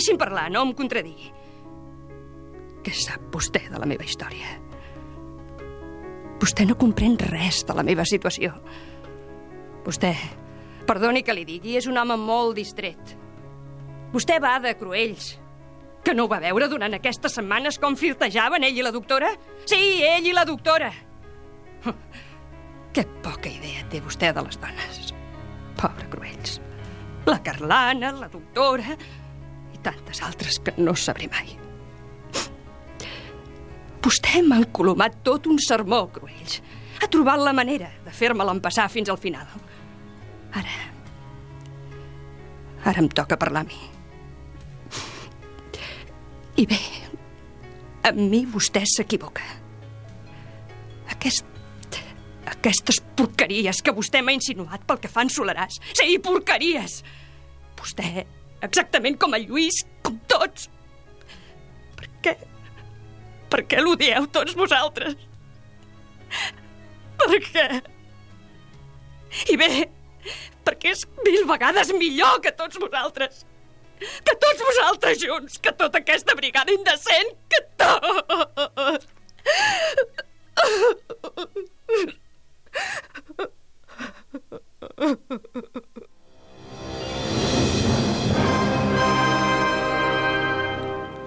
Deixi'm parlar, no em contradigui. Què sap vostè de la meva història? Vostè no comprèn res de la meva situació. Vostè, perdoni que li digui, és un home molt distret. Vostè va de Cruells, que no ho va veure durant aquestes setmanes com flirtejaven ell i la doctora? Sí, ell i la doctora. Que poca idea té vostè de les dones. Pobre Cruells. La Carlana, la doctora tantes altres que no sabré mai. Vostè m'ha encolomat tot un sermó, Cruells. Ha trobat la manera de fer-me-la empassar fins al final. Ara... Ara em toca parlar a mi. I bé, amb mi vostè s'equivoca. Aquest... Aquestes porqueries que vostè m'ha insinuat pel que fan Solaràs. Sí, porqueries! Vostè, exactament com el Lluís, com tots. Per què... Per què l'odieu tots vosaltres? Per què? I bé, perquè és mil vegades millor que tots vosaltres. Que tots vosaltres junts, que tota aquesta brigada indecent, que tot...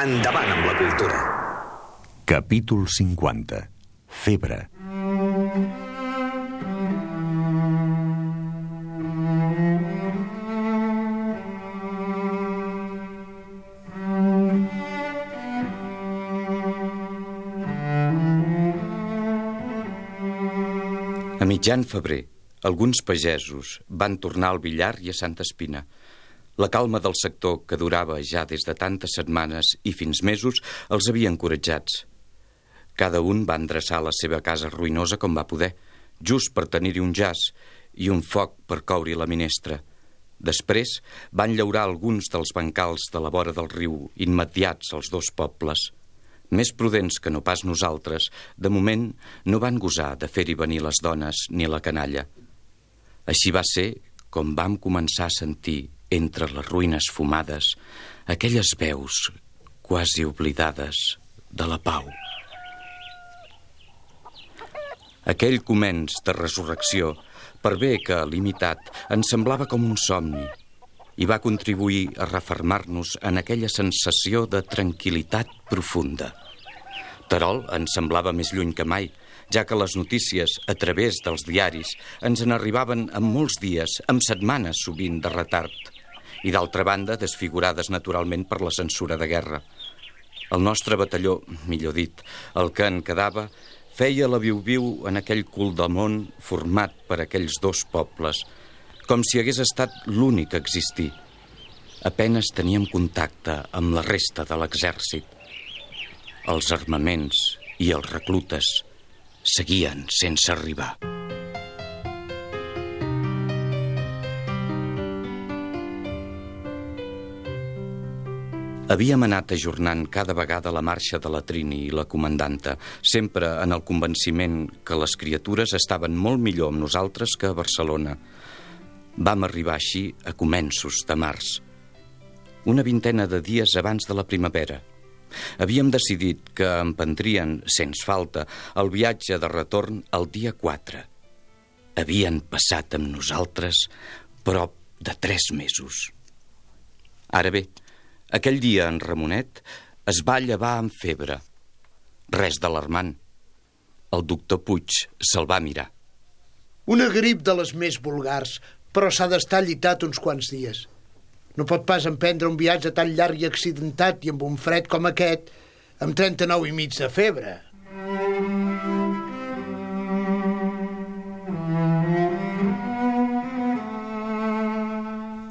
Endavant amb la cultura. Capítol 50. Febre. A mitjan febrer, alguns pagesos van tornar al Villar i a Santa Espina. La calma del sector, que durava ja des de tantes setmanes i fins mesos, els havia encoratjats. Cada un va endreçar la seva casa ruïnosa com va poder, just per tenir-hi un jaç i un foc per coure la minestra. Després van llaurar alguns dels bancals de la vora del riu, immediats als dos pobles. Més prudents que no pas nosaltres, de moment no van gosar de fer-hi venir les dones ni la canalla. Així va ser com vam començar a sentir entre les ruïnes fumades, aquelles veus quasi oblidades de la pau. Aquell començ de resurrecció, per bé que limitat, ens semblava com un somni i va contribuir a refermar-nos en aquella sensació de tranquil·litat profunda. Terol ens semblava més lluny que mai, ja que les notícies, a través dels diaris, ens en arribaven en molts dies, amb setmanes sovint de retard i d'altra banda desfigurades naturalment per la censura de guerra. El nostre batalló, millor dit, el que en quedava, feia la viu-viu en aquell cul del món format per aquells dos pobles, com si hagués estat l'únic a existir. Apenes teníem contacte amb la resta de l'exèrcit. Els armaments i els reclutes seguien sense arribar. Havíem anat ajornant cada vegada la marxa de la Trini i la comandanta, sempre en el convenciment que les criatures estaven molt millor amb nosaltres que a Barcelona. Vam arribar així a començos de març, una vintena de dies abans de la primavera. Havíem decidit que emprendrien, sens falta, el viatge de retorn el dia 4. Havien passat amb nosaltres prop de tres mesos. Ara bé, aquell dia en Ramonet es va llevar amb febre. Res d'alarmant. El doctor Puig se'l va mirar. Una grip de les més vulgars, però s'ha d'estar llitat uns quants dies. No pot pas emprendre un viatge tan llarg i accidentat i amb un fred com aquest, amb 39 i mig de febre.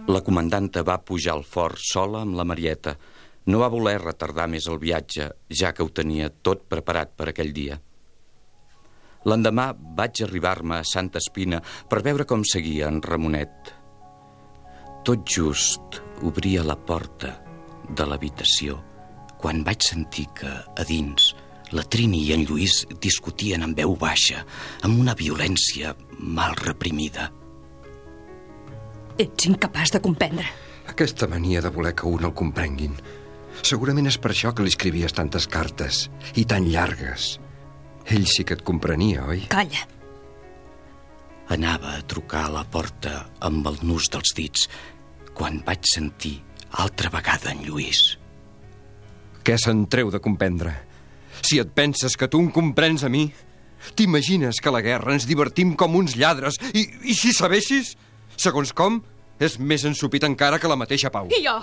La comandanta va pujar al fort sola amb la Marieta. No va voler retardar més el viatge, ja que ho tenia tot preparat per aquell dia. L'endemà vaig arribar-me a Santa Espina per veure com seguia en Ramonet. Tot just obria la porta de l'habitació quan vaig sentir que, a dins, la Trini i en Lluís discutien en veu baixa, amb una violència mal reprimida. Ets incapaç de comprendre. Aquesta mania de voler que un el comprenguin. Segurament és per això que li escrivies tantes cartes, i tan llargues. Ell sí que et comprenia, oi? Calla. Anava a trucar a la porta amb el nus dels dits quan vaig sentir altra vegada en Lluís. Què se'n treu de comprendre? Si et penses que tu em comprens a mi, t'imagines que a la guerra ens divertim com uns lladres i, i si sabessis, segons com, és més ensupit encara que la mateixa Pau. I jo?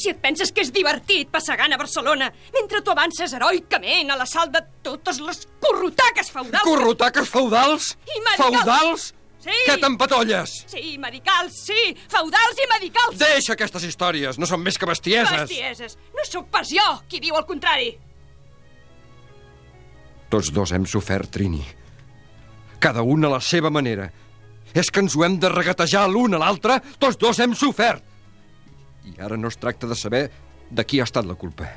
Si et penses que és divertit passegant a Barcelona mentre tu avances heroicament a l'assalt de totes les corrotaques feudals... Corrotaques feudals? I medicals. Feudals? Sí. Què t'empatolles? Sí, medicals, sí, feudals i medicals. Deixa aquestes històries, no són més que bestieses. Bestieses. No sóc pas jo qui diu el contrari. Tots dos hem sofert, Trini. Cada un a la seva manera. És que ens ho hem de regatejar l'un a l'altre, tots dos hem sofert. I ara no es tracta de saber de qui ha estat la culpa.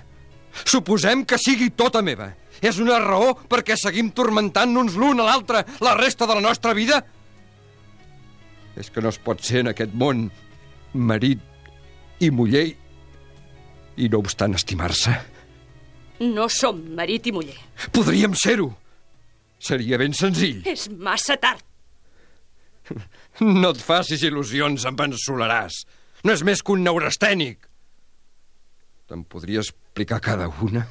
Suposem que sigui tota meva. És una raó perquè seguim tormentant-nos l'un a l'altre la resta de la nostra vida? És que no es pot ser en aquest món marit i muller i no obstant estimar-se. No som marit i muller. Podríem ser-ho. Seria ben senzill. És massa tard. No et facis il·lusions, em ensolaràs. No és més que un neurastènic. Te'n podria explicar cada una,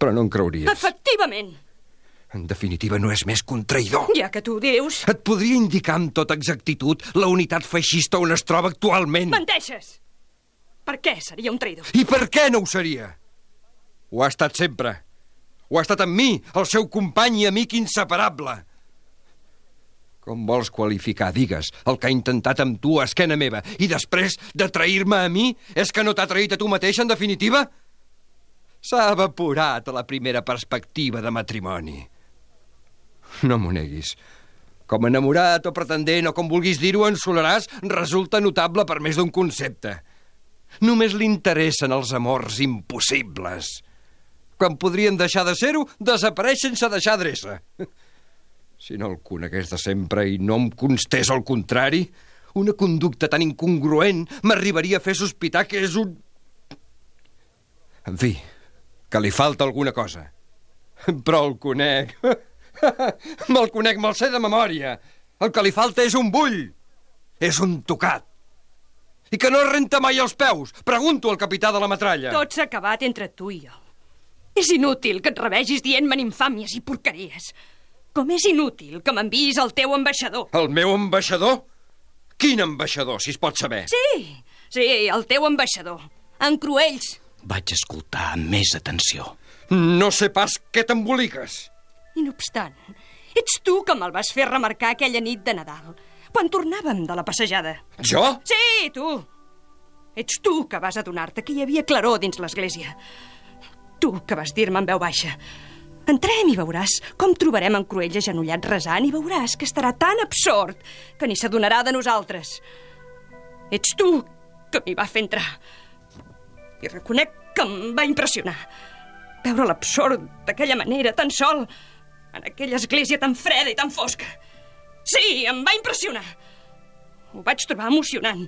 però no en creuries. Efectivament. En definitiva, no és més que un traïdor. Ja que tu dius... Et podria indicar amb tota exactitud la unitat feixista on es troba actualment. Menteixes. Per què seria un traïdor? I per què no ho seria? Ho ha estat sempre. Ho ha estat amb mi, el seu company i amic inseparable. Com vols qualificar, digues, el que ha intentat amb tu a esquena meva i després de trair-me a mi és que no t'ha traït a tu mateix, en definitiva? S'ha evaporat a la primera perspectiva de matrimoni. No m'ho neguis. Com enamorat o pretendent o com vulguis dir-ho, en Solaràs resulta notable per més d'un concepte. Només li interessen els amors impossibles. Quan podrien deixar de ser-ho, desapareix sense deixar adreça. Si no el conegués de sempre i no em constés el contrari, una conducta tan incongruent m'arribaria a fer sospitar que és un... En fi, que li falta alguna cosa. Però el conec. Me'l conec, me'l sé de memòria. El que li falta és un bull. És un tocat. I que no renta mai els peus. Pregunto al capità de la metralla. Tot s'ha acabat entre tu i jo. És inútil que et revegis dient-me'n infàmies i porqueries. Com és inútil que m'enviïs el teu ambaixador. El meu ambaixador? Quin ambaixador, si es pot saber? Sí, sí, el teu ambaixador. En Cruells. Vaig escoltar amb més atenció. No sé pas què t'emboliques. I no obstant, ets tu que me'l vas fer remarcar aquella nit de Nadal, quan tornàvem de la passejada. Jo? Sí, tu. Ets tu que vas adonar-te que hi havia claror dins l'església. Tu que vas dir-me en veu baixa. Entrem i veuràs com trobarem en Cruells agenollat resant i veuràs que estarà tan absort que ni s'adonarà de nosaltres. Ets tu que m'hi va fer entrar. I reconec que em va impressionar. Veure l'absurd d'aquella manera, tan sol, en aquella església tan freda i tan fosca. Sí, em va impressionar. Ho vaig trobar emocionant.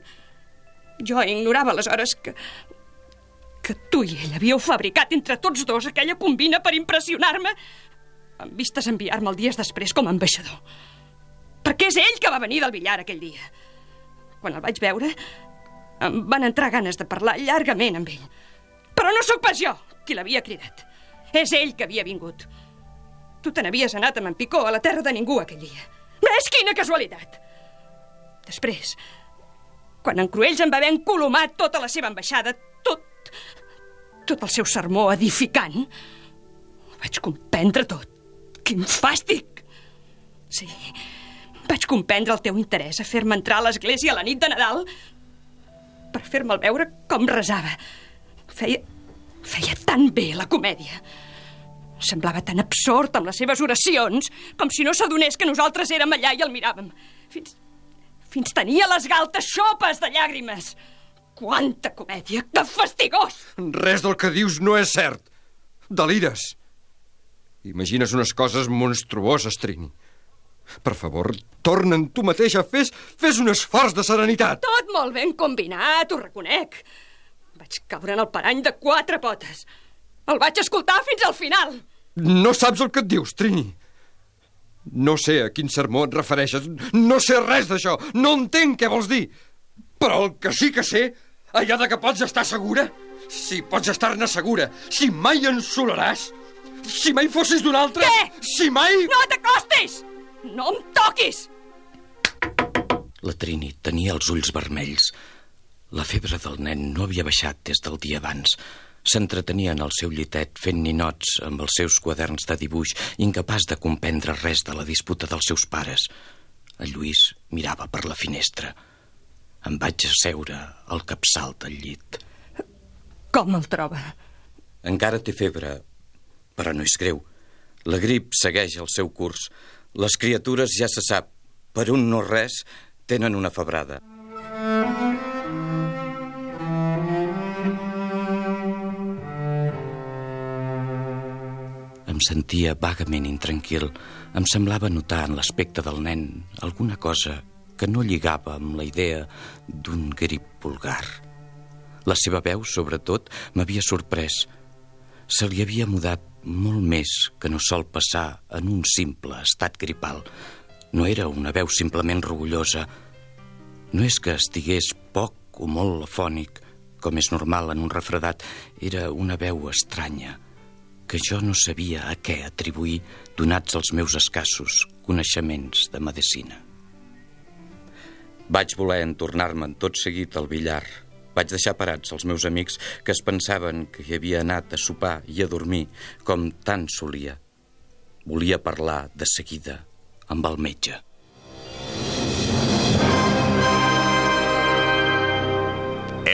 Jo ignorava aleshores que... que tu i ell havíeu fabricat entre tots dos aquella combina per impressionar-me amb vistes enviar-me el dies després com a ambaixador. Perquè és ell que va venir del billar aquell dia. Quan el vaig veure, em van entrar ganes de parlar llargament amb ell. Però no sóc pas jo qui l'havia cridat. És ell que havia vingut. Tu te n'havies anat amb en Picó a la terra de ningú aquell dia. Ves quina casualitat! Després, quan en Cruells em va haver encolomat tota la seva ambaixada, tot... tot el seu sermó edificant, ho vaig comprendre tot. Quin fàstic! Sí, vaig comprendre el teu interès a fer-me entrar a l'església a la nit de Nadal per fer-me'l veure com resava. Feia... feia tan bé la comèdia. Semblava tan absort amb les seves oracions com si no s'adonés que nosaltres érem allà i el miràvem. Fins... fins tenia les galtes xopes de llàgrimes. Quanta comèdia! Que fastigós! Res del que dius no és cert. Delires. Imagines unes coses monstruoses, Trini. Per favor, torna'n tu mateixa. Fes, fes un esforç de serenitat. Tot molt ben combinat, ho reconec. Vaig caure en el parany de quatre potes. El vaig escoltar fins al final. No saps el que et dius, Trini. No sé a quin sermó et refereixes. No sé res d'això. No entenc què vols dir. Però el que sí que sé, allà de que pots estar segura, si pots estar-ne segura, si mai ensolaràs, si mai fossis d'un altre... Què? Si mai... No t'acostis! No em toquis! La Trini tenia els ulls vermells. La febre del nen no havia baixat des del dia abans. S'entretenia en el seu llitet fent ninots amb els seus quaderns de dibuix, incapaç de comprendre res de la disputa dels seus pares. El Lluís mirava per la finestra. Em vaig asseure al capçal del llit. Com el troba? Encara té febre, però no és greu. La grip segueix el seu curs. Les criatures, ja se sap, per un no res, tenen una febrada. Em sentia vagament intranquil. Em semblava notar en l'aspecte del nen alguna cosa que no lligava amb la idea d'un grip vulgar. La seva veu, sobretot, m'havia sorprès. Se li havia mudat molt més que no sol passar en un simple estat gripal. No era una veu simplement rugullosa. No és que estigués poc o molt afònic, com és normal en un refredat. Era una veu estranya, que jo no sabia a què atribuir donats els meus escassos coneixements de medicina. Vaig voler entornar-me'n tot seguit al billar. Vaig deixar parats els meus amics que es pensaven que hi havia anat a sopar i a dormir, com tant solia. Volia parlar de seguida amb el metge.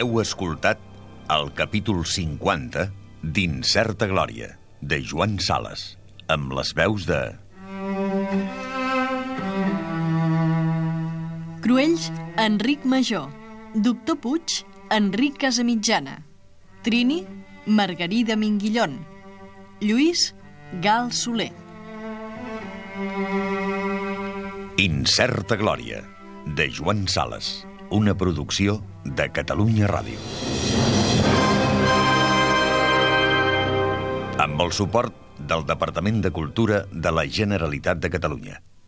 Heu escoltat el capítol 50 d'Incerta Glòria, de Joan Sales, amb les veus de... Cruells, Enric Major. Doctor Puig, Enric Casamitjana. Trini, Margarida Minguillón. Lluís, Gal Soler. Incerta Glòria, de Joan Sales, una producció de Catalunya Ràdio. Amb el suport del Departament de Cultura de la Generalitat de Catalunya.